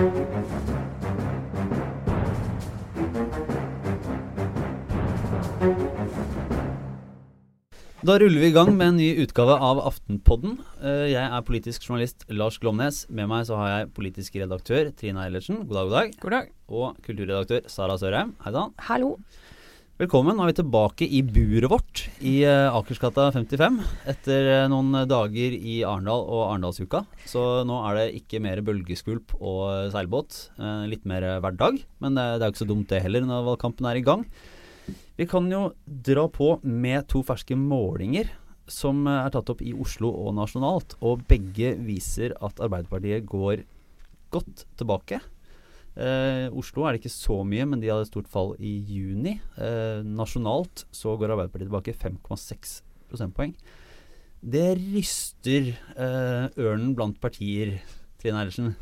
Da ruller vi i gang med en ny utgave av Aftenpodden. Eh, jeg er politisk journalist Lars Glomnes. Med meg så har jeg politisk redaktør Trine Eilertsen. God dag, god dag. God dag. Og kulturredaktør Sara Sørheim. Hei sann. Hallo. Velkommen. Nå er vi tilbake i buret vårt i uh, Akersgata 55 etter uh, noen dager i Arendal og Arendalsuka. Så nå er det ikke mer bølgeskvulp og seilbåt. Uh, litt mer hverdag. Men det er jo ikke så dumt det heller når valgkampen er i gang. Vi kan jo dra på med to ferske målinger som er tatt opp i Oslo og nasjonalt. Og begge viser at Arbeiderpartiet går godt tilbake. Eh, Oslo er det ikke så mye, men de hadde et stort fall i juni. Eh, nasjonalt så går Arbeiderpartiet tilbake 5,6 prosentpoeng. Det ryster eh, ørnen blant partier, Trine Eilertsen.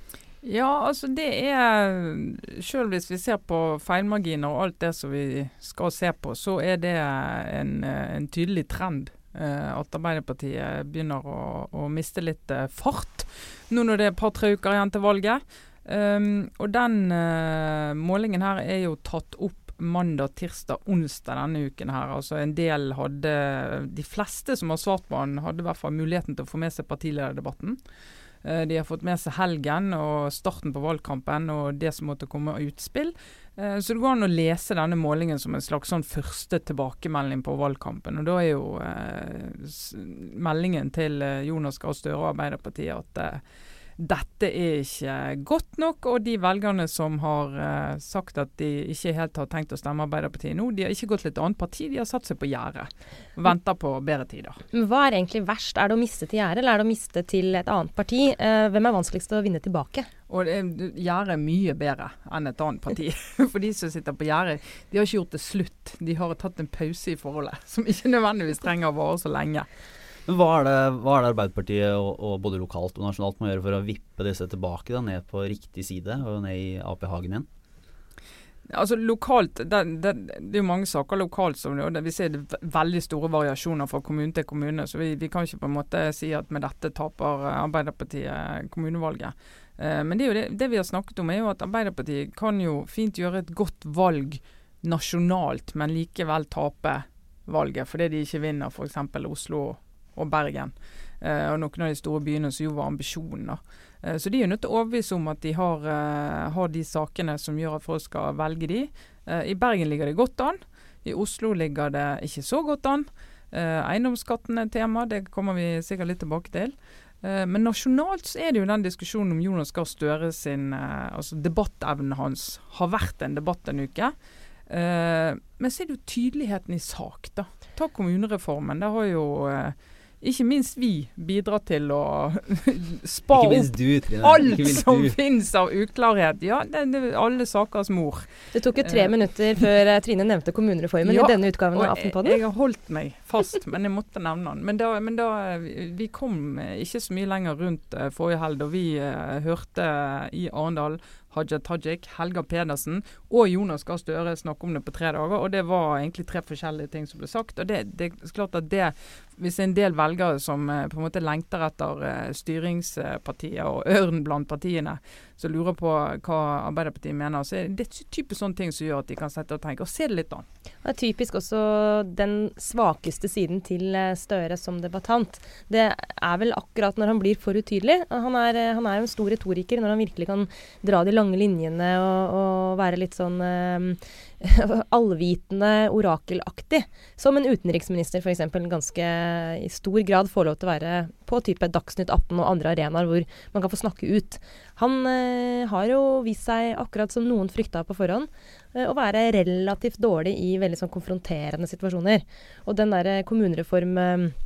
Ja, altså det er Selv hvis vi ser på feilmarginer og alt det som vi skal se på, så er det en, en tydelig trend. Eh, at Arbeiderpartiet begynner å, å miste litt eh, fart nå når det er et par-tre uker igjen til valget. Um, og den uh, målingen her er jo tatt opp mandag, tirsdag, onsdag denne uken her. Altså en del hadde De fleste som har svart på den, hadde i hvert fall muligheten til å få med seg partilederdebatten. Uh, de har fått med seg helgen og starten på valgkampen og det som måtte komme av utspill. Uh, så det går an å lese denne målingen som en slags sånn første tilbakemelding på valgkampen. Og da er jo meldingen til Jonas Gahr Støre og Arbeiderpartiet at dette er ikke godt nok. Og de velgerne som har uh, sagt at de ikke helt har tenkt å stemme Arbeiderpartiet nå, de har ikke gått til et annet parti, de har satt seg på gjerdet. Venter på bedre tider. Men Hva er egentlig verst? Er det å miste til gjerdet, eller er det å miste til et annet parti? Uh, hvem er vanskeligst å vinne tilbake? Og Gjerdet er mye bedre enn et annet parti. For de som sitter på gjerdet, de har ikke gjort det slutt. De har tatt en pause i forholdet, som ikke nødvendigvis trenger å vare så lenge. Men hva er, det, hva er det, Arbeiderpartiet og, og, både lokalt og nasjonalt må gjøre for å vippe disse tilbake da, ned på riktig side og ned i Ap-hagen igjen? Altså lokalt, det, det, det, er jo mange saker lokalt som og vi ser det veldig store variasjoner fra kommune til kommune. Så vi, vi, kan ikke på en måte si at med dette taper Arbeiderpartiet kommunevalget. Eh, men det, det, det vi har snakket om er jo at Arbeiderpartiet kan jo fint gjøre et godt valg nasjonalt, men likevel tape valget fordi de ikke vinner f.eks. Oslo og Bergen. Uh, og noen av de store byene som jo var ambisjonen. Uh, så de er nødt til å overbevise om at de har, uh, har, de sakene som gjør at folk skal velge de. I Bergen ligger det godt an. I Oslo ligger det ikke så godt an. eiendomsskatten er et tema, det kommer vi sikkert litt tilbake til. men nasjonalt så er det jo den diskusjonen om Jonas Gahr Støre sin altså debattevnen hans har vært en debatt en uke. men så er det jo tydeligheten i sak, da. Ta kommunereformen. Det har jo ikke minst vi bidrar til å spa opp du, alt som finnes av uklarhet. Ja, det, det, alle sakers mor. Det tok jo tre uh, minutter før uh, Trine nevnte kommunereformen ja, i denne utgaven av Aftenpodden. Jeg, jeg har holdt meg fast, men jeg måtte nevne den. Men da, men da vi kom ikke så mye lenger rundt uh, forrige helg, da vi hørte i Arendal Haja Tajik, Helga Pedersen og Jonas Gahr Støre snakke om det på tre dager. Og det var egentlig tre forskjellige ting som ble sagt. Og det, det er klart at det, hvis en del velgere som eh, på en måte lengter etter eh, styringspartiet og ørn blant partiene, som lurer på hva Arbeiderpartiet mener, så er det typisk sånne ting som gjør at de kan sette og tenke og se det litt an. Det er typisk også den svakeste siden til eh, Støre som debattant. Det er vel akkurat når han blir for utydelig. Han er, han er jo en stor retoriker når han virkelig kan dra de lange linjene og, og være litt sånn um, allvitende, orakelaktig. Som en utenriksminister f.eks. ganske i stor grad får lov til å være på type Dagsnytt 18 og andre arenaer hvor man kan få snakke ut. Han uh, har jo vist seg, akkurat som noen frykta på forhånd, uh, å være relativt dårlig i veldig sånn konfronterende situasjoner. Og den derre kommunereform... Uh,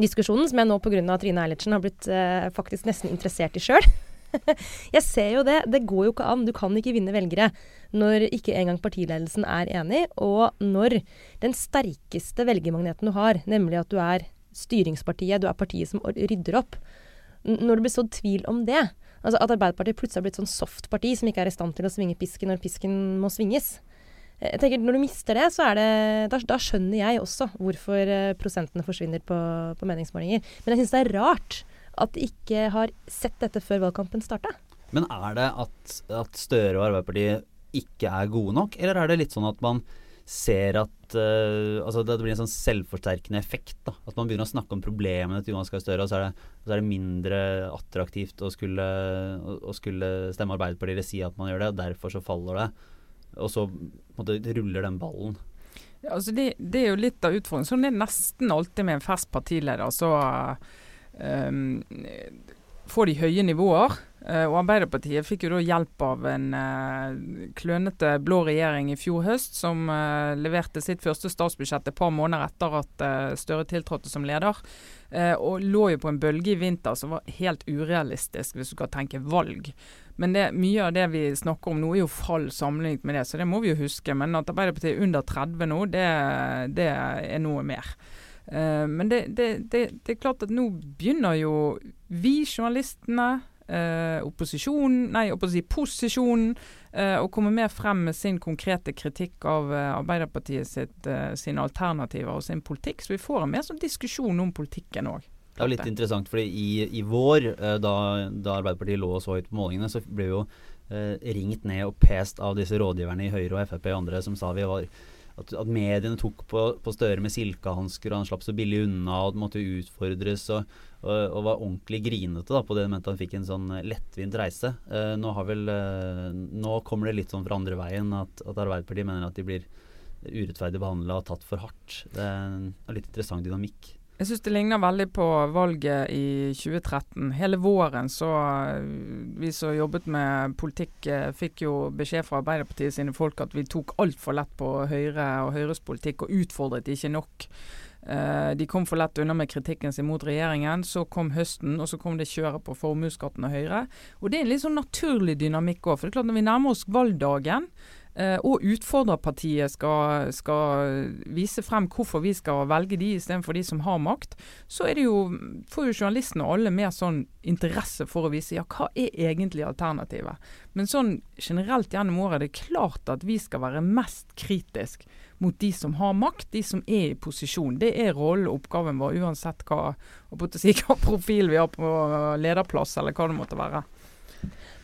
diskusjonen, som jeg nå pga. Trine Eilertsen har blitt eh, faktisk nesten interessert i sjøl. jeg ser jo det. Det går jo ikke an. Du kan ikke vinne velgere når ikke engang partiledelsen er enig, og når den sterkeste velgermagneten du har, nemlig at du er styringspartiet, du er partiet som rydder opp Når det blir sådd tvil om det, altså at Arbeiderpartiet plutselig har blitt sånn soft parti som ikke er i stand til å svinge pisken når pisken må svinges jeg tenker Når du mister det, så er det, da, da skjønner jeg også hvorfor eh, prosentene forsvinner på, på meningsmålinger. Men jeg syns det er rart at de ikke har sett dette før valgkampen starta? Men er det at, at Støre og Arbeiderpartiet ikke er gode nok, eller er det litt sånn at man ser at uh, altså det blir en sånn selvforsterkende effekt. da, At man begynner å snakke om problemene til Jonas Gahr Støre, og så er, det, så er det mindre attraktivt å skulle, å, å skulle stemme Arbeiderpartiet eller si at man gjør det, og derfor så faller det. Og så måte, ruller den ballen. Ja, altså det, det, er jo litt av utfordringen. Sånn er det nesten alltid med en fersk partileder. Så um, får de høye nivåer. Uh, og Arbeiderpartiet fikk jo da hjelp av en uh, klønete blå regjering i fjor høst, som uh, leverte sitt første statsbudsjett et par måneder etter at Støre tiltrådte som leder. og lå jo på en bølge i vinter som var helt urealistisk, hvis du skal tenke valg. Men det, mye av det vi snakker om nå, er jo fall sammenlignet med det, så det må vi jo huske. Men at Arbeiderpartiet er under 30 nå, det, det er noe mer. Uh, men det, det, det, det, er klart at nå begynner jo vi journalistene, uh, opposisjonen, nei, posisjonen, uh, å komme mer frem med sin konkrete kritikk av Arbeiderpartiet sitt, sine alternativer og sin politikk. Så vi får en mer sånn diskusjon om politikken òg. Det er jo litt interessant, fordi i, i vår, da, da, Arbeiderpartiet lå så høyt på målingene, så ble vi jo ringt ned og pest av disse rådgiverne i Høyre og Frp og andre som sa vi var at, at, mediene tok på, på Støre med silkehansker, og han slapp så billig unna og måtte utfordres. Og, og, og var ordentlig grinete da, på det mente han fikk en sånn lettvint reise. Eh, nå, vel, eh, nå, kommer det litt sånn fra andre veien at, at Arbeiderpartiet mener at de blir urettferdig behandla og tatt for hardt. Det er en litt interessant dynamikk. Jeg syns det ligner veldig på valget i 2013. Hele våren så eh, Vi som jobbet med politikk, eh, fikk jo beskjed fra Arbeiderpartiet sine folk at vi tok altfor lett på Høyre og Høyres politikk, og utfordret ikke nok. Uh, de kom for lett unna med kritikken sin mot regjeringen. Så kom høsten, og så kom det kjøret på formuesskatten og Høyre. Og Det er en litt sånn naturlig dynamikk òg. For det er klart når vi nærmer oss valgdagen, og utfordrerpartiet skal, skal, vise frem hvorfor vi skal velge de istedenfor de som har makt, så er det jo, får jo journalistene alle mer sånn interesse for å vise ja, hva er egentlig alternativet. Men sånn generelt gjennom året er det klart at vi skal være mest kritisk mot de som har makt, de som er i posisjon. Det er rollen og oppgaven vår, uansett hva, si, hva profil vi har på lederplass, eller hva det måtte være.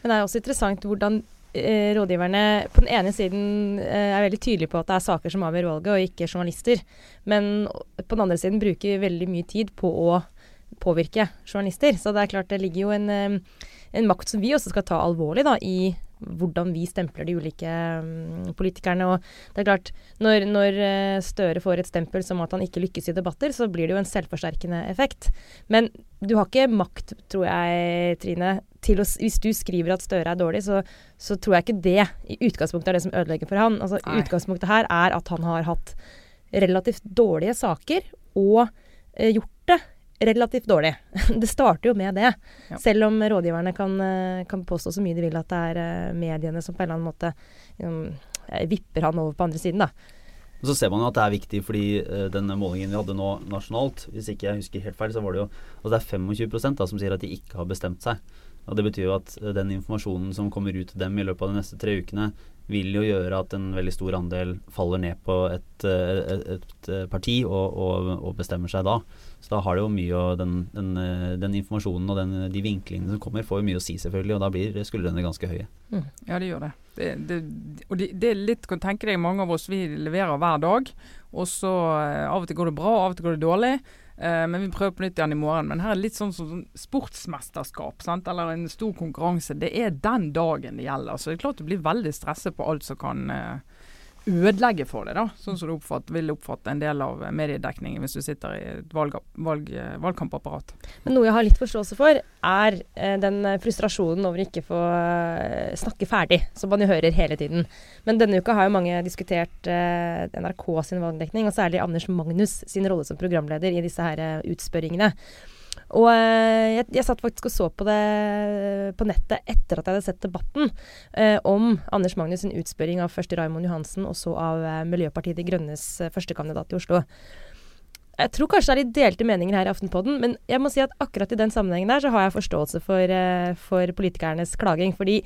Men det er også interessant hvordan eh, rådgiverne på den ene siden eh, er veldig tydelige på at det er saker som avgjør valget, og ikke journalister. Men på den andre siden bruker veldig mye tid på å påvirke journalister. Så det er klart det ligger jo en, eh, en makt som vi også skal ta alvorlig da, i hvordan vi stempler de ulike um, politikerne. Og det er klart, når, når, eh, Støre får et stempel som at han ikke lykkes i debatter, så blir det jo en selvforsterkende effekt. Men du har ikke makt, tror jeg, Trine, til å Hvis du skriver at Støre er dårlig, så, så tror jeg ikke det i utgangspunktet er det som ødelegger for han. Altså, utgangspunktet her er at han har hatt relativt dårlige saker og eh, gjort relativt dårlig. Det starter jo med det. Ja. Selv om rådgiverne kan, eh, kan, påstå så mye de vil at det er eh, mediene som på en eller annen måte um, vipper han over på andre siden, da. Så ser man jo at det er viktig fordi uh, denne målingen vi hadde nå nasjonalt, hvis ikke jeg husker helt feil, så var det jo altså det er 25 da, som sier at de ikke har bestemt seg. Og Det betyr jo at den informasjonen som kommer ut til dem i løpet av de neste tre ukene, vil jo gjøre at en veldig stor andel faller ned på et, et, et parti og, og, og, bestemmer seg da. Så da har det jo mye å den, den, den informasjonen og den, de vinklingene som kommer, får jo mye å si, selvfølgelig. Og da blir skuldrene ganske høye. Mm. Ja, det gjør det. det, det og det, det, er litt, kan tenke deg, mange av oss vi leverer hver dag. Og så eh, av og til går det bra, av og til går det dårlig. Eh, men vi prøver på nytt igjen i morgen. Men her er det litt sånn som sånn sportsmesterskap, sant? eller en stor konkurranse. Det er den dagen det gjelder. Så det er klart du blir veldig stresset på alt som kan eh, ødelegge for det, da, sånn som du oppfatt, vil oppfatte en del av mediedekningen hvis du sitter i et valg, valg, valgkampapparat. Men Noe jeg har litt forståelse for, er eh, den frustrasjonen over ikke få eh, snakke ferdig, som man jo hører hele tiden. Men denne uka har jo mange diskutert eh, NRK sin valgdekning, og særlig Anders Magnus sin rolle som programleder i disse her utspørringene. Og eh, jeg, jeg, satt faktisk og så på det på nettet etter at jeg hadde sett debatten eh, om Anders Magnus' sin utspørring av først Raymond Johansen og så av eh, Miljøpartiet De Grønnes eh, førstekandidat i Oslo. Jeg tror kanskje det er litt delte meninger her i Aftenpodden, men jeg må si at akkurat i den sammenhengen der så har jeg forståelse for, eh, for politikernes klaging. Fordi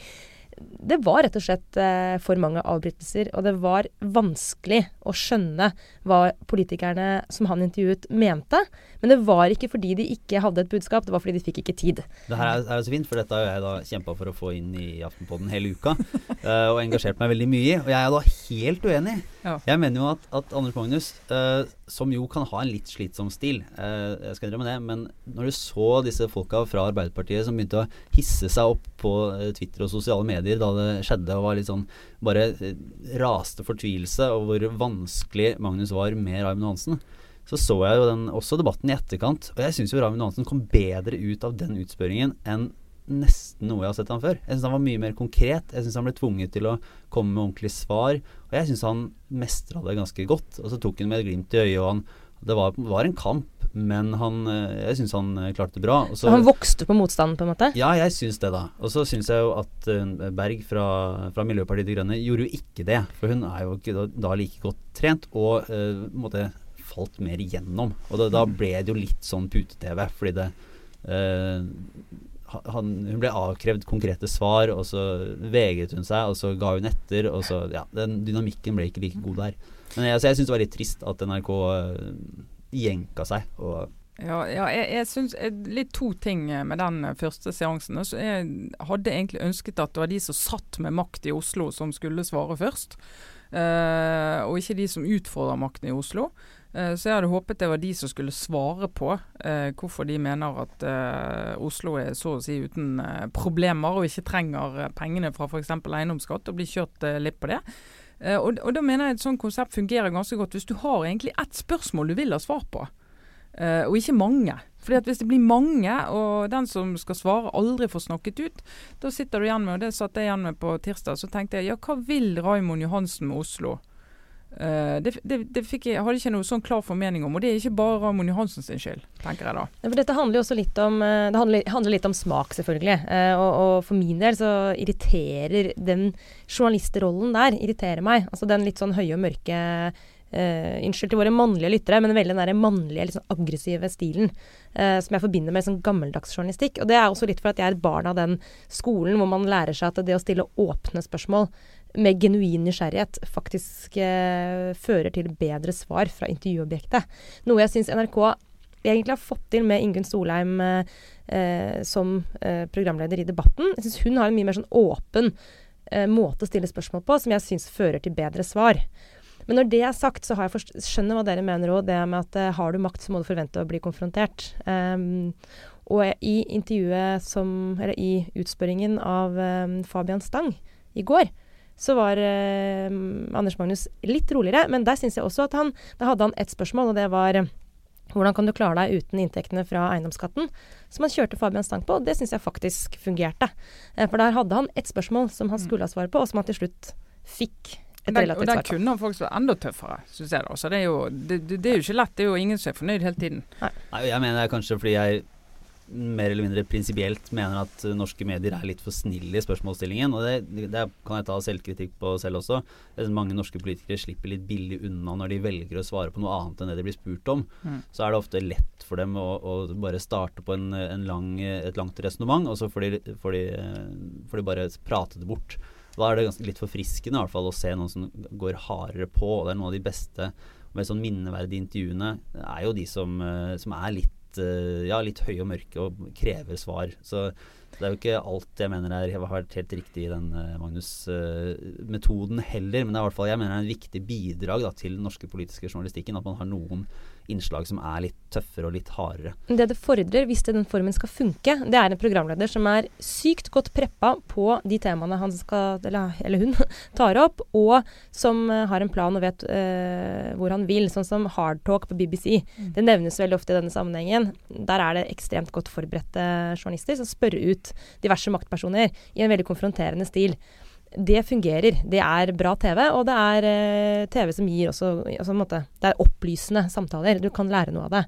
det var rett og slett eh, for mange avbrytelser. Og det var vanskelig å skjønne hva politikerne som han intervjuet, mente. Men det var ikke fordi de ikke hadde et budskap, det var fordi de fikk ikke tid. Det her er, er så fint, for dette har jeg da kjempa for å få inn i Aftenpodden hele uka. eh, og engasjert meg veldig mye i. Og jeg er da helt uenig. Ja. Jeg mener jo at, at Anders Magnus, uh, som jo kan ha en litt slitsom stil, uh, jeg skal innrømme det, men når du så disse folka fra Arbeiderpartiet som begynte å hisse seg opp på Twitter og sosiale medier da det skjedde, og var litt sånn bare raste fortvilelse over hvor vanskelig Magnus var med Raymond Hansen, så så jeg jo den, også debatten i etterkant. Og jeg syns jo Raymond Hansen kom bedre ut av den utspørringen enn nesten noe jeg har sett han før. Jeg syns han var mye mer konkret. Jeg syns han ble tvunget til å komme med ordentlige svar. Og jeg syns han mestra det ganske godt. Og så tok han med et glimt i øyet, og han, det var, var en kamp. Men han, eh, jeg syns han eh, klarte det bra. Så, han vokste på motstanden, på en måte? Ja, jeg syns det, da. Og så syns jeg jo at uh, Berg fra, fra, Miljøpartiet De Grønne gjorde jo ikke det. For hun er jo ikke da, da like godt trent, og uh, måtte falt mer igjennom. Og da, da ble det jo litt sånn pute-TV, fordi det uh, han, hun ble avkrevd konkrete svar, og så vegret hun seg, og så ga hun etter. Og så, ja, den Dynamikken ble ikke like god der. Men jeg, jeg syns det var litt trist at NRK uh, jenka seg. Og ja, ja, jeg, jeg synes litt to ting med den første seansen. Jeg hadde egentlig ønsket at det var de som satt med makt i Oslo som skulle svare først. Uh, og ikke de som utfordrer makten i Oslo. Uh, så jeg hadde håpet det var de som skulle svare på eh, hvorfor de mener at Oslo er så å si uten problemer og ikke trenger pengene fra f.eks. eiendomsskatt og blir kjørt litt på det. Og, og, da mener jeg et sånt konsept fungerer ganske godt hvis du har egentlig ett spørsmål du vil ha svar på, og ikke mange. Fordi at Hvis det blir mange, og den som skal svare aldri får snakket ut, da sitter du igjen med, og det satt jeg igjen med på tirsdag, så tenkte jeg ja, hva vil Raymond Johansen med Oslo? Uh, det, det, det jeg, hadde ikke noe sånn klar formening om, og det er ikke bare Ramon Johansen sin skyld, tenker jeg da. For dette handler jo også litt om eh, Det handler, handler litt om smak, selvfølgelig. Uh, og, og, for min del så irriterer den journalistrollen der irriterer meg. Altså den litt sånn høye og mørke Uh, til våre mannlige lyttere, men veldig den der litt sånn aggressive stilen uh, som jeg forbinder med sånn gammeldags journalistikk. Og det er også litt for at jeg er et barn av den skolen hvor man lærer seg at det å stille åpne spørsmål med genuin nysgjerrighet faktisk eh, fører til bedre svar fra intervjuobjektet. Noe jeg syns NRK egentlig har fått til med Ingunn Solheim som programleder i Debatten. Jeg syns hun har en mye mer sånn åpen måte å stille spørsmål på, som jeg syns fører til bedre svar. Men når det er sagt, så jeg skjønner jeg hva dere mener òg. Det med at uh, har du makt, så må du forvente å bli konfrontert. Um, og i intervjuet som Eller i utspørringen av um, Fabian Stang i går, så var eh, Anders Magnus litt roligere. Men der syns jeg også at han Da hadde han ett spørsmål, og det var hvordan kan du klare deg uten inntektene fra eiendomsskatten? Som han kjørte Fabian Stang på, og det syns jeg faktisk fungerte. Eh, for der hadde han ett spørsmål som han mm. skulle ha svar på, og som han til slutt fikk et den, og der kunne han faktisk vært enda tøffere, syns jeg. da. Så det er, jo, det, det er, jo, ikke lett. Det er jo ingen som er fornøyd hele tiden. Nei, Nei Jeg mener det er kanskje fordi jeg mer eller mindre prinsipielt mener at norske medier er litt for snille i spørsmålsstillingen. Og det, det kan jeg ta selvkritikk på selv også. Mange norske politikere slipper litt billig unna når de velger å svare på noe annet enn det de blir spurt om. Mm. Så er det ofte lett for dem å, å bare starte på en, en lang, et langt resonnement, og så får de, får, de, får de bare prate det bort. Da er det ganske litt forfriskende i hvert fall å se noen som går hardere på. og Det er noen av de beste med sånn minneverdige intervjuene er jo de som, eh, som er litt, eh, ja, litt høye og mørke og krever svar. Så det er jo ikke alt jeg mener er, har vært helt riktig i den uh, Magnus-metoden uh, heller. Men det er i hvert fall jeg mener er en viktig bidrag da, til den norske politiske journalistikken. At man har noen innslag som er litt tøffere og litt hardere. Det det fordrer, hvis den formen skal funke, det er en programleder som er sykt godt preppa på de temaene han skal, eller, eller hun tar opp, og som uh, har en plan og vet øh, hvor han vil. Sånn som Hardtalk på BBC. Mm. Det nevnes veldig ofte i denne sammenhengen. Der er det ekstremt godt forberedte journalister som spør ut diverse maktpersoner i en veldig konfronterende stil det fungerer. Det er bra TV, og det er eh, TV som gir også altså, måte, Det er opplysende samtaler. Du kan lære noe av det.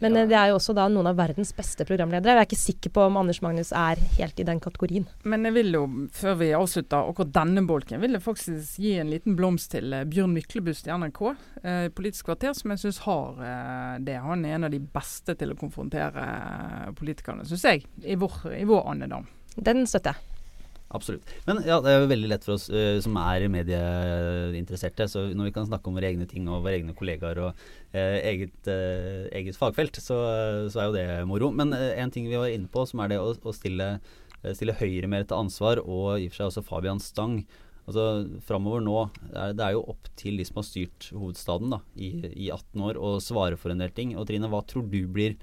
Men ja. Eh, det er jo også da noen av verdens beste programledere. Jeg er ikke sikker på om Anders Magnus er helt i den kategorien. Men jeg vil jo, før vi avslutter akkurat denne bolken, vil jeg faktisk gi en liten blomst til uh, Bjørn Myklebust i NRK, eh, Politisk kvarter, som jeg syns har eh, det. Han er en av de beste til å konfrontere politikerne, syns jeg, i vår, i vår andedam. Den støtter jeg. Absolutt. Men ja, det er jo veldig lett for oss uh, som er medieinteresserte. Så når vi kan snakke om våre egne ting og våre egne kollegaer og uh, eget, uh, eget, fagfelt, så, så, er jo det moro. Men en ting vi var inne på, som er det å, å stille, stille Høyre mer til ansvar, og i og for seg også Fabian Stang. Altså Framover nå, det er jo opp til de som har styrt hovedstaden da, i, i 18 år, å svare for en del ting. Og Trine, hva tror du blir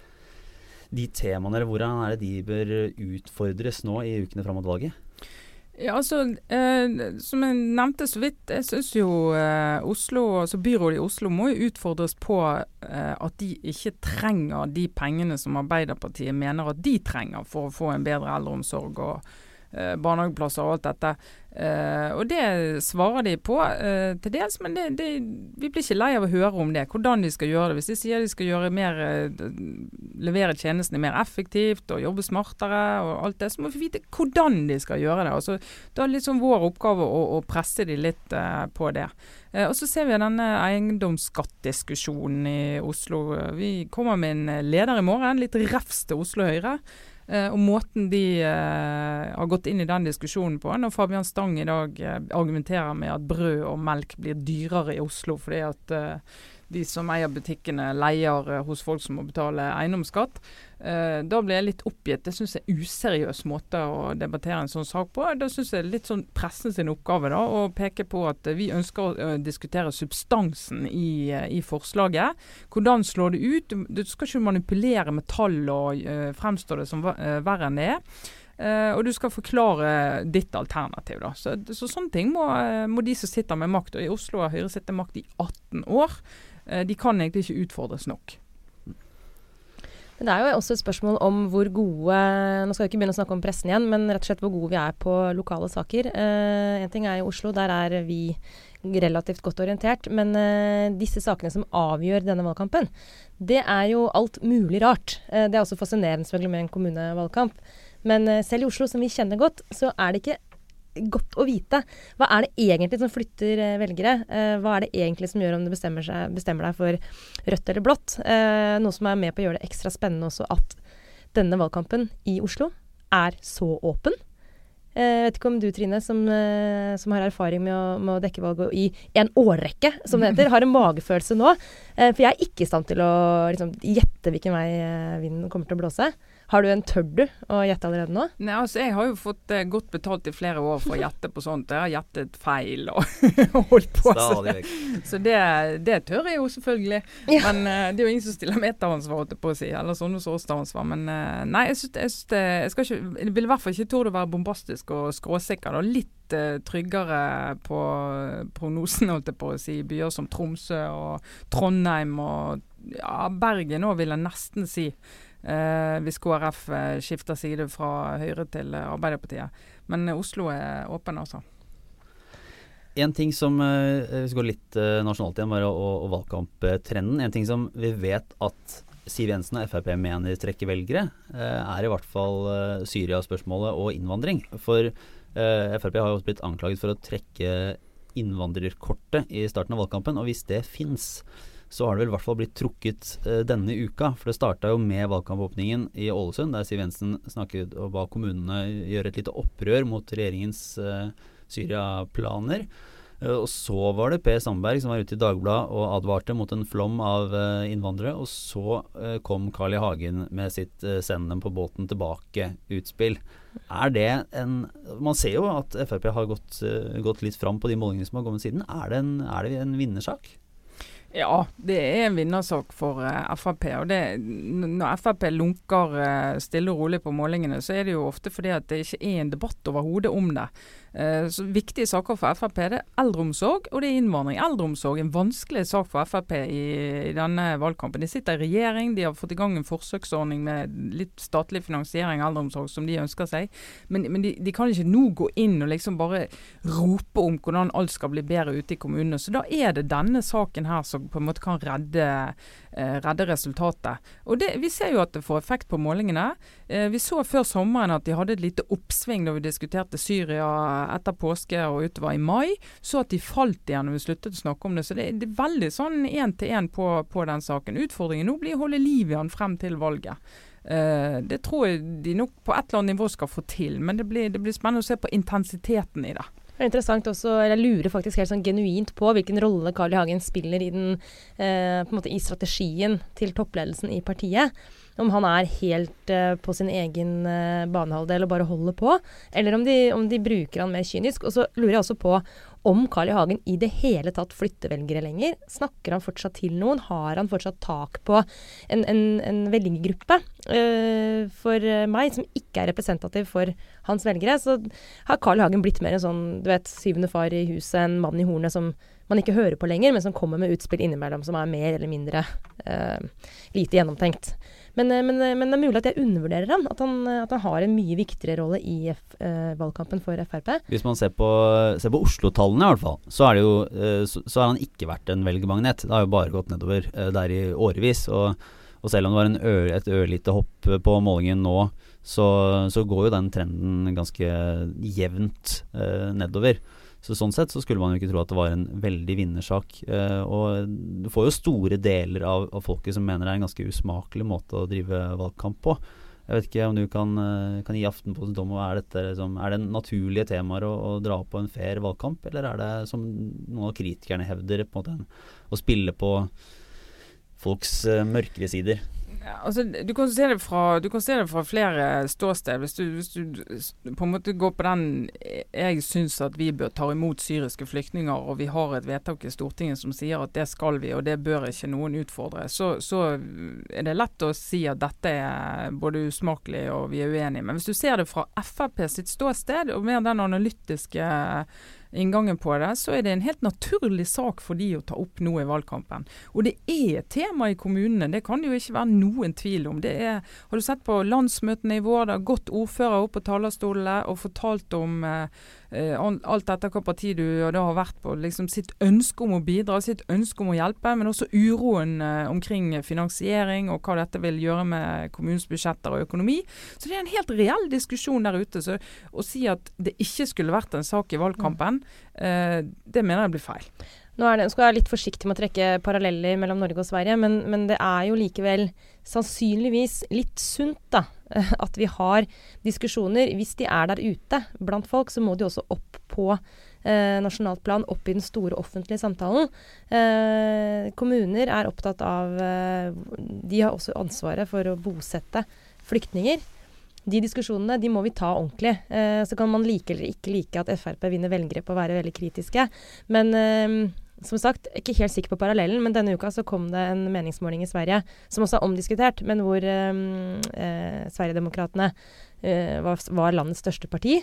de temaene, eller hvordan er det de bør utfordres nå i ukene fram mot valget? Ja, altså, eh, Som jeg nevnte så vidt, jeg syns jo eh, Oslo, altså byrådet i Oslo må jo utfordres på eh, at de ikke trenger de pengene som Arbeiderpartiet mener at de trenger for å få en bedre eldreomsorg og barnehageplasser og alt dette. Uh, og det svarer de på uh, til dels, men det, det, vi blir ikke lei av å høre om det. Hvordan de skal gjøre det. Hvis de sier de skal gjøre mer, levere tjenestene mer effektivt og jobbe smartere, og alt det, så må vi vite hvordan de skal gjøre det. Altså, da er det liksom vår oppgave å, å presse de litt på det. og Så ser vi denne eiendomsskattdiskusjonen i Oslo. Vi kommer med en leder i morgen, litt refs til Oslo Høyre. Uh, og måten de uh, har gått inn i den diskusjonen på, når Fabian Stang i dag uh, argumenterer med at brød og melk blir dyrere i Oslo fordi at de som eier butikkene leier eh, hos folk som må betale eiendomsskatt. Eh, da blir jeg litt oppgitt. Det syns jeg er useriøs måte å debattere en sånn sak på. Da syns jeg det er litt sånn pressen sin oppgave da, å peke på at vi ønsker å diskutere substansen i, eh, i forslaget. Hvordan slår det ut? Du skal ikke manipulere med tall og uh, fremstå det som verre enn det er. Uh, og du skal forklare ditt alternativ. da. Så, så Sånne ting må, må, de som sitter med makt. Og I Oslo har Høyre sittet makt i 18 år. Eh, de kan egentlig ikke utfordres nok. Men det er jo også et spørsmål om hvor gode Nå skal vi ikke begynne å snakke om pressen igjen, men rett og slett hvor gode vi er på lokale saker. Uh, en ting er i Oslo, der er vi relativt godt orientert. Men eh, disse sakene som avgjør denne valgkampen, det er jo alt mulig rart. Eh, det er også fascinerende selvfølgelig med en kommunevalgkamp. Men selv i Oslo, som vi kjenner godt, så er det ikke godt å vite. Hva er det egentlig som flytter eh, velgere? Eh, hva er det egentlig som gjør om du bestemmer, seg, bestemmer deg for rødt eller blått? Eh, noe som er med på å gjøre det ekstra spennende også at denne valgkampen i Oslo er så åpen. Jeg vet ikke om du Trine, som, som har erfaring med å, med å, dekke valg i en årrekke, som det heter, har en magefølelse nå. For jeg er ikke i stand til å liksom, gjette hvilken vei vinden kommer til å blåse. Har du en tør du å gjette allerede nå? Nei, altså Jeg har jo fått eh, godt betalt i flere år for å gjette på sånt. Jeg har gjettet feil og holdt på. Så, så det, det, tør jeg jo selvfølgelig. Ja. Men eh, det er jo ingen som stiller meteransvar, holdt jeg på å si. Eller sånne som oss tar ansvar. Men eh, nei, jeg, synes, jeg, synes det, jeg, skal ikke, jeg vil i hvert fall ikke torde å være bombastisk og skråsikker. Da. Litt uh, tryggere på prognosen, holdt jeg på å si. Byer som Tromsø og Trondheim og ja, Bergen òg, vil jeg nesten si. Eh, hvis KrF eh, skifter side fra Høyre til eh, Arbeiderpartiet. Men Oslo er åpen, altså. En ting som Hvis vi går litt nasjonalt igjen, bare, og, og valgkamptrenden. En ting som vi vet at Siv Jensen og Frp mener trekker velgere, er i hvert fall Syria-spørsmålet og innvandring. For Frp har jo blitt anklaget for å trekke innvandrerkortet i starten av valgkampen. Og hvis det fins, så har det vel i hvert fall blitt trukket eh, denne uka. For det starta jo med valgkampåpningen i Ålesund, der Siv Jensen snakket og ba kommunene gjøre et lite opprør mot regjeringens eh, Syria-planer. Eh, og så var det Per Sandberg som var ute i Dagbladet og advarte mot en flom av innvandrere. Og så kom Carl I. Hagen med sitt 'send dem på båten tilbake'-utspill. Er det en Man ser jo at Frp har gått, gått litt fram på de målingene som har kommet siden. Er det en, er det en vinnersak? Ja, det er en vinnersak for uh, eh, Frp. og det, Når Frp lunker uh, stille og rolig på målingene, så er det jo ofte fordi at det ikke er en debatt overhodet om det. Uh, så Viktige saker for Frp det er eldreomsorg og det er innvandring. Eldreomsorg er en vanskelig sak for Frp i, i, denne valgkampen. De sitter i regjering, de har fått i gang en forsøksordning med litt statlig finansiering av eldreomsorg som de ønsker seg. Men, men de, de, kan ikke nå gå inn og liksom bare rope om hvordan alt skal bli bedre ute i kommunene. Så da er det denne saken her som på en måte kan redde, eh, redde resultatet. Og det, Vi ser jo at det får effekt på målingene. Eh, vi så før sommeren at de hadde et lite oppsving da vi diskuterte Syria etter påske og utover i mai. Så at de falt igjen når vi sluttet å snakke om det. Så det, det er veldig sånn én til én på, på den saken. Utfordringen nå blir å holde liv i han frem til valget. Uh, det tror jeg de nok på et eller annet nivå skal få til, men det blir, det blir spennende å se på intensiteten i det. Det er interessant også, eller Jeg lurer faktisk helt sånn genuint på hvilken rolle Carl I. Hagen spiller i, den, eh, i strategien til toppledelsen i partiet. Om han er helt uh, på sin egen uh, banehalvdel og bare holder på, eller om de, om de, bruker han mer kynisk. Og så lurer jeg også på om Carl I. Hagen i det hele tatt flytter velgere lenger. Snakker han fortsatt til noen? Har han fortsatt tak på en, en, en velgergruppe? Uh, for meg, som ikke er representativ for hans velgere, så har Carl I. Hagen blitt mer en sånn du vet, syvende far i huset, en mann i hornet som man ikke hører på lenger, men som kommer med utspill innimellom som er mer eller mindre uh, lite gjennomtenkt. Men, eh, men, men, det er mulig at jeg undervurderer han. At han, at han har en mye viktigere rolle i F, eh, valgkampen for Frp. Hvis man ser på, på Oslo-tallene i hvert fall, så, jo, eh, så, så, har han ikke vært en velgermagnet. Det har jo bare gått nedover eh, der i årevis. Og, og, selv om det var ø, et ørlite hopp på målingen nå, så, så, går jo den trenden ganske jevnt nedover. Så Sånn sett så skulle man jo ikke tro at det var en veldig vinnersak. Eh, og du får jo store deler av, av, folket som mener det er en ganske usmakelig måte å drive valgkamp på. Jeg vet ikke om du kan, eh, kan gi Aftenposten dom over er, dette, liksom, er det naturlige temaer å, å, dra på en fair valgkamp, eller er det, som noen av kritikerne hevder, på en måte å spille på folks uh, mørkere sider? Altså, du, kan se det fra, det fra flere ståsted. Hvis du, hvis du på en måte går på den Jeg syns at vi bør ta imot syriske flyktninger, og vi har et vedtak i Stortinget som sier at det skal vi, og det bør ikke noen utfordre, så, så er det lett å si at dette er både usmakelig og vi er uenige. Men hvis du ser det fra Frp sitt ståsted, og mer den analytiske inngangen på det, så er det en helt naturlig sak for de å ta opp nå i valgkampen. Og det er et tema i kommunene, det kan det jo ikke være noen tvil om. Det er, har du sett på landsmøtene i vår, det har gått ordførere opp på talerstolene og fortalt om Eh, alt etter hva parti du da har vært på, liksom sitt ønske om å bidra, sitt ønske om å hjelpe, men også uroen eh, omkring finansiering og hva dette vil gjøre med kommunens budsjetter og økonomi. Så det er en helt reell diskusjon der ute. Så å si at det ikke skulle vært en sak i valgkampen, eh, det mener jeg blir feil. Nå det, skal jeg være litt forsiktig med å trekke paralleller mellom Norge og Sverige, men, men, det er jo likevel sannsynligvis litt sunt da, at vi har diskusjoner. Hvis de er der ute blant folk, så må de også opp på eh, nasjonalt plan, opp i den store offentlige samtalen. Eh, kommuner er opptatt av eh, De har også ansvaret for å bosette flyktninger. De diskusjonene de må vi ta ordentlig. Eh, så kan man like eller ikke like at Frp vinner velgere på å være veldig kritiske. Men eh, som sagt, ikke helt sikker på parallellen, men denne uka så kom det en meningsmåling i Sverige som også er omdiskutert, men hvor um, eh, Sverigedemokraterna eh, var, var, landets største parti.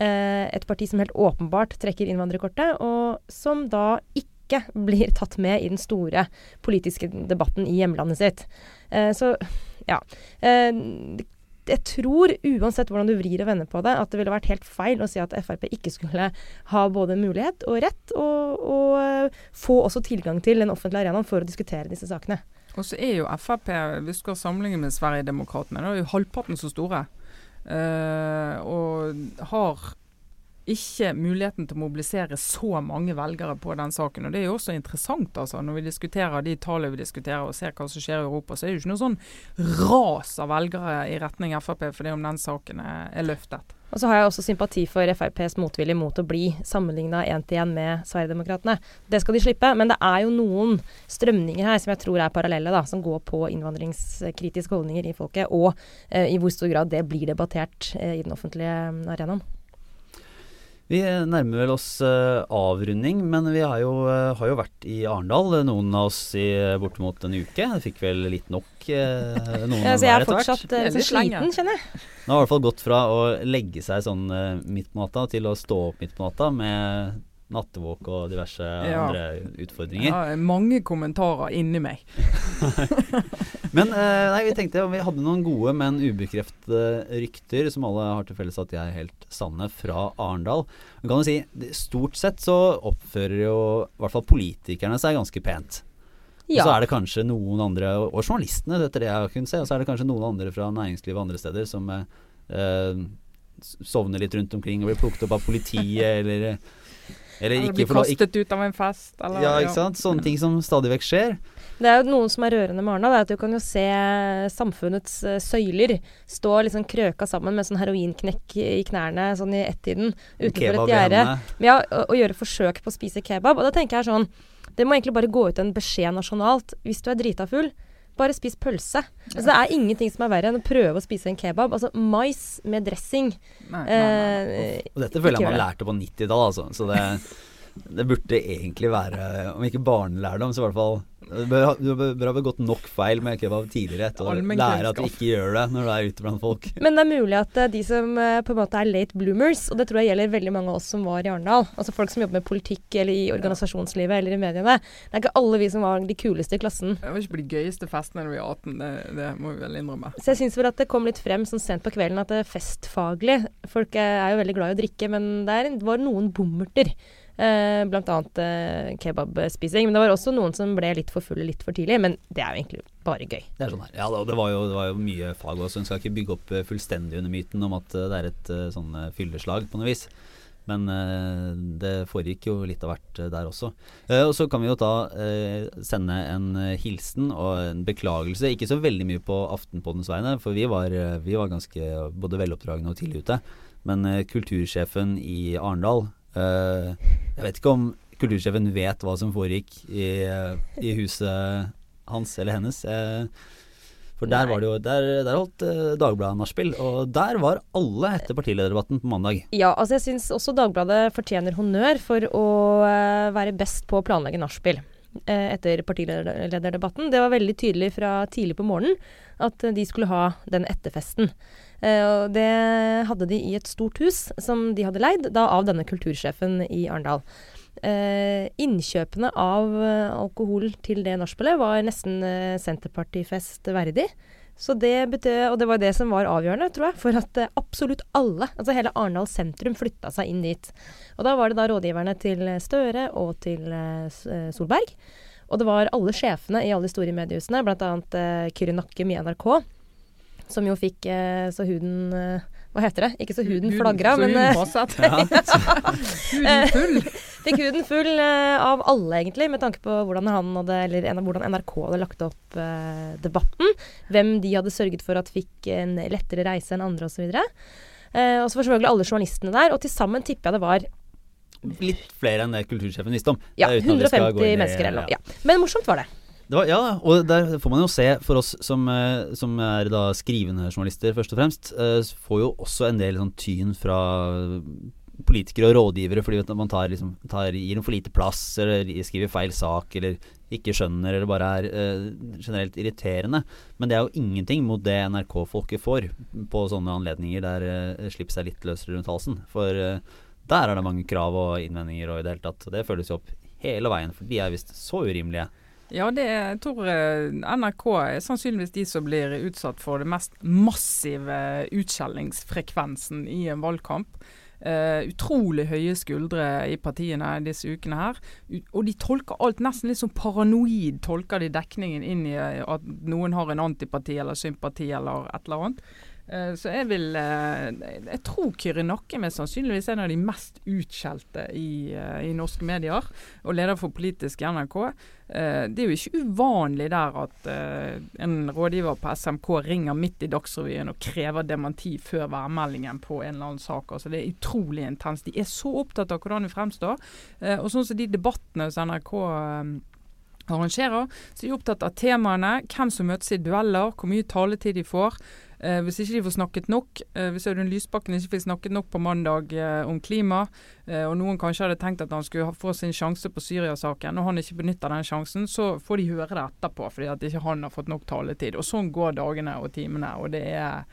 Eh, et parti som helt åpenbart trekker innvandrerkortet, og som da ikke blir tatt med i den store politiske debatten i hjemlandet sitt. Eh, så ja. Eh, jeg tror, uansett hvordan du vrir og vender på det, at det ville vært helt feil å si at Frp ikke skulle ha både mulighet og rett, og, og uh, få også tilgang til den offentlige arenaen for å diskutere disse sakene. Og så er jo Frp, hvis du skal sammenligne med Sverigedemokraterna, er jo halvparten så store. Uh, og har ikke muligheten til å mobilisere så mange velgere på den saken. Og Det er jo også interessant altså, når vi diskuterer de tallene vi diskuterer og ser hva som skjer i Europa. Så er det jo ikke noe sånn ras av velgere i retning Frp fordi om den saken er, løftet. Og så har jeg også sympati for FrPs motvilje mot å bli sammenligna én til én med Sverigedemokraterna. Det skal de slippe, men det er jo noen strømninger her som jeg tror er parallelle, da, som går på innvandringskritiske holdninger i folket, og eh, i hvor stor grad det blir debattert eh, i den offentlige arenaen. Vi nærmer vel oss uh, avrunding, men vi har jo, uh, har jo, vært i Arendal, noen av oss i bortimot en uke. Jeg fikk vel litt nok, uh, noen ja, så jeg er fortsatt uh, sliten, kjenner jeg. Nå har i hvert fall gått fra å legge seg sånn midt på natta til å stå opp midt på natta med nattevåk og diverse ja. andre utfordringer. Ja, mange kommentarer inni meg. men eh, nei, vi tenkte vi hadde noen gode, men ubekreftede rykter, som alle har til felles at de er helt sanne, fra Arendal. kan du si, Stort sett så oppfører jo i hvert fall politikerne seg ganske pent. Ja. Så er det kanskje noen andre, og journalistene, etter det jeg har kunnet se, og så er det kanskje noen andre fra næringslivet og andre steder som eh, sovner litt rundt omkring og blir plukket opp av politiet eller Eller Eller ikke bli få lov kastet ut av en fest. Eller, Ja, ikke sant. Sånne ting som stadig vekk skjer. Det er jo noen som er rørende med Arendal, er at du kan jo se samfunnets eh, søyler stå liksom krøka sammen med sånn heroinknekk i knærne sånn i ett-tiden utenfor et i gjerde. Ja, og, og gjøre forsøk på å spise kebab. Og da tenker jeg sånn Det må egentlig bare gå ut en beskjed nasjonalt. Hvis du er drita full, bare spis pølse. Altså, det er ingenting som er verre enn å prøve å spise en kebab. Altså mais med dressing. Nei, nei, nei. Eh, Og dette føler jeg man lærte på 90-tallet, altså. Så det, det burde egentlig være, om ikke barnelærdom, så i hvert fall Du bør, ha- begått nok feil med kebab tidligere til å lære at du ikke gjør det når du er ute blant folk. Men det er mulig at eh, de som eh, på en måte er late bloomers, og det tror jeg gjelder veldig mange av oss som var i Arendal, altså folk som jobber med politikk eller i organisasjonslivet eller i mediene, det er ikke alle vi som var de kuleste i klassen. Det var ikke på de gøyeste festene da vi var 18, det, det må vi vel innrømme. Så jeg syns vel at det kom litt frem sånn sent på kvelden at det er festfaglig Folk er er jo veldig glad i å drikke, men det er, det var noen bommerter. Eh, blant annet eh, kebabspising. Men det var også noen som ble litt for fulle litt for tidlig. Men det er jo egentlig bare gøy. Det er sånn her. Ja, det var jo, det var jo mye fag også. Hun skal ikke bygge opp eh, fullstendig under myten om at eh, det er et eh, sånn fylleslag på noe vis. Men eh, det foregikk jo litt av hvert der også. Og så kan vi jo da sende en hilsen og en beklagelse. Ikke så veldig mye på Aftenpoddens vegne, for vi var, vi var ganske både veloppdragne og tidlig ute. Men kultursjefen i Arendal Jeg vet ikke om kultursjefen vet hva som foregikk i, eh, i huset hans eller hennes. Eh, for der var det jo Der, der holdt eh, Dagbladet nachspiel, og der var alle etter partilederdebatten på mandag. Ja, altså jeg syns også Dagbladet fortjener honnør for å eh, være best på å planlegge nachspiel. eh, etter partilederdebatten. Det var veldig tydelig fra tidlig på morgenen at eh, de skulle ha den etterfesten. Eh, og det hadde de i et stort hus som de hadde leid, da av denne kultursjefen i Arendal. Eh, innkjøpene av eh, alkohol til det nachspielet var nesten eh, Senterpartifest verdig. Så det betød, og det var det som var avgjørende, tror jeg, for at eh, absolutt alle, altså hele Arendal sentrum, flytta seg inn dit. Og da var det da rådgiverne til eh, Støre og til eh, eh, Solberg. Og det var alle sjefene i alle de store mediehusene, bl.a. Kyrre Nakkim i NRK, som jo fikk eh, så huden eh, Hva heter det? Ikke så huden flagra, så men huden eh, huden full. Fikk huden full eh, av alle, egentlig, med tanke på hvordan han hadde, eller en, hvordan NRK hadde lagt opp eh, debatten. Hvem de hadde sørget for at fikk en lettere reise enn andre, osv. Eh, og så var selvfølgelig alle journalistene der. Og til sammen tipper jeg det var Litt flere enn det kultursjefen visste om. ja, Det er uten at vi skal 150 gå inn i- mennesker eller noe. Ja. Men morsomt var det. Var, ja, og der får man jo se, for oss som, eh, som er da skrivende journalister først og fremst, eh, får jo også en del sånn tyn fra politikere og rådgivere fordi man tar, liksom, tar, gir dem for lite plass, eller skriver feil sak, eller ikke skjønner, eller bare er eh, generelt irriterende. Men det er jo ingenting mot det NRK-folket får på sånne anledninger der eh, slipper seg litt løsere rundt halsen. For eh, der er det mange krav og innvendinger og i det hele tatt. Det følges jo opp hele veien, for de er visst så urimelige. Ja, det jeg tror eh, NRK er sannsynligvis de som blir utsatt for det mest massive utskjellingsfrekvensen i en valgkamp. Uh, utrolig høye skuldre i partiene disse ukene her. U og de tolker alt nesten litt sånn paranoid, tolker de dekningen inn i eh, at noen har en antipati eller sympati eller et eller annet. Eh, så jeg vil eh, Jeg tror Kyrre Nakkem er sannsynligvis en av de mest utskjelte i, eh, i norske medier, og leder for politisk i NRK. Det er jo ikke uvanlig der at en rådgiver på SMK ringer midt i Dagsrevyen og krever dementi før værmeldingen på en eller annen sak. Altså Det er utrolig intenst. De er så opptatt av hvordan de fremstår. Og sånn som de debattene hos NRK arrangerer, så er de opptatt av temaene, hvem som møtes i dueller, hvor mye taletid de får. Eh, hvis ikke de får snakket nok, eh, hvis Audun Lysbakken ikke fikk snakket nok på mandag eh, om klima, eh, og noen kanskje hadde tenkt at han skulle få sin sjanse på Syria-saken, og han ikke benytter den sjansen, så får de høre det etterpå, fordi at ikke han har fått nok taletid. Og sånn går dagene og timene, og det er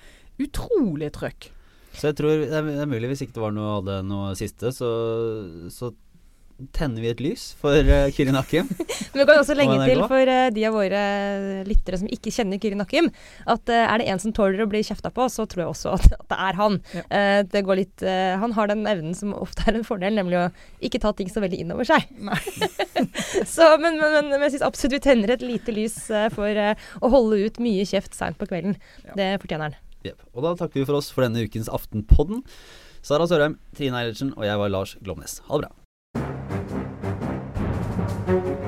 utrolig trøkk. Så jeg tror det er, mulig, hvis ikke det var noe, hadde noe siste, så, så tenner vi et lys for uh, Kyrin Nakkim. Men vi kan også legge til for uh, de av våre lyttere som ikke kjenner Kyrin Akim, at uh, er det en som tåler å bli kjefta på, så tror jeg også at, at det er han. Ja. Uh, det går litt, eh, han har den evnen som ofte er en fordel, nemlig å ikke ta ting så veldig inn over seg. Så, men, men, men, men jeg syns absolutt vi tenner et lite lys eh, for eh, å holde ut mye kjeft seint på kvelden. Ja. Det fortjener han. Yep. Og da takker vi for oss for denne ukens Aftenpodden. Sara Sørheim, Trine Eilertsen og jeg var Lars Glomnes. Ha det bra. Norge.